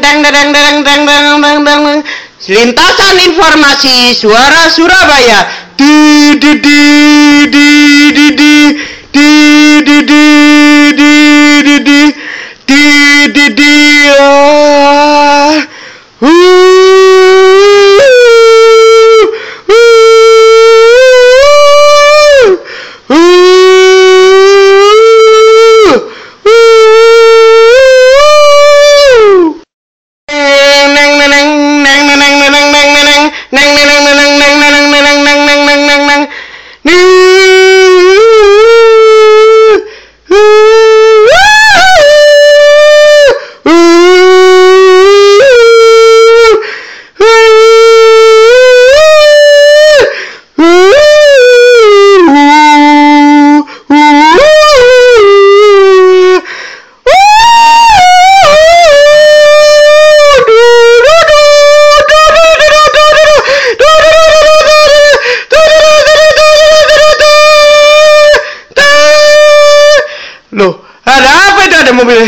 dereng deng dereng dereng deng dereng deng deng deng. Lintasan informasi suara Surabaya. Di di di di di di di di di di di di di di ada apa itu ada mobil?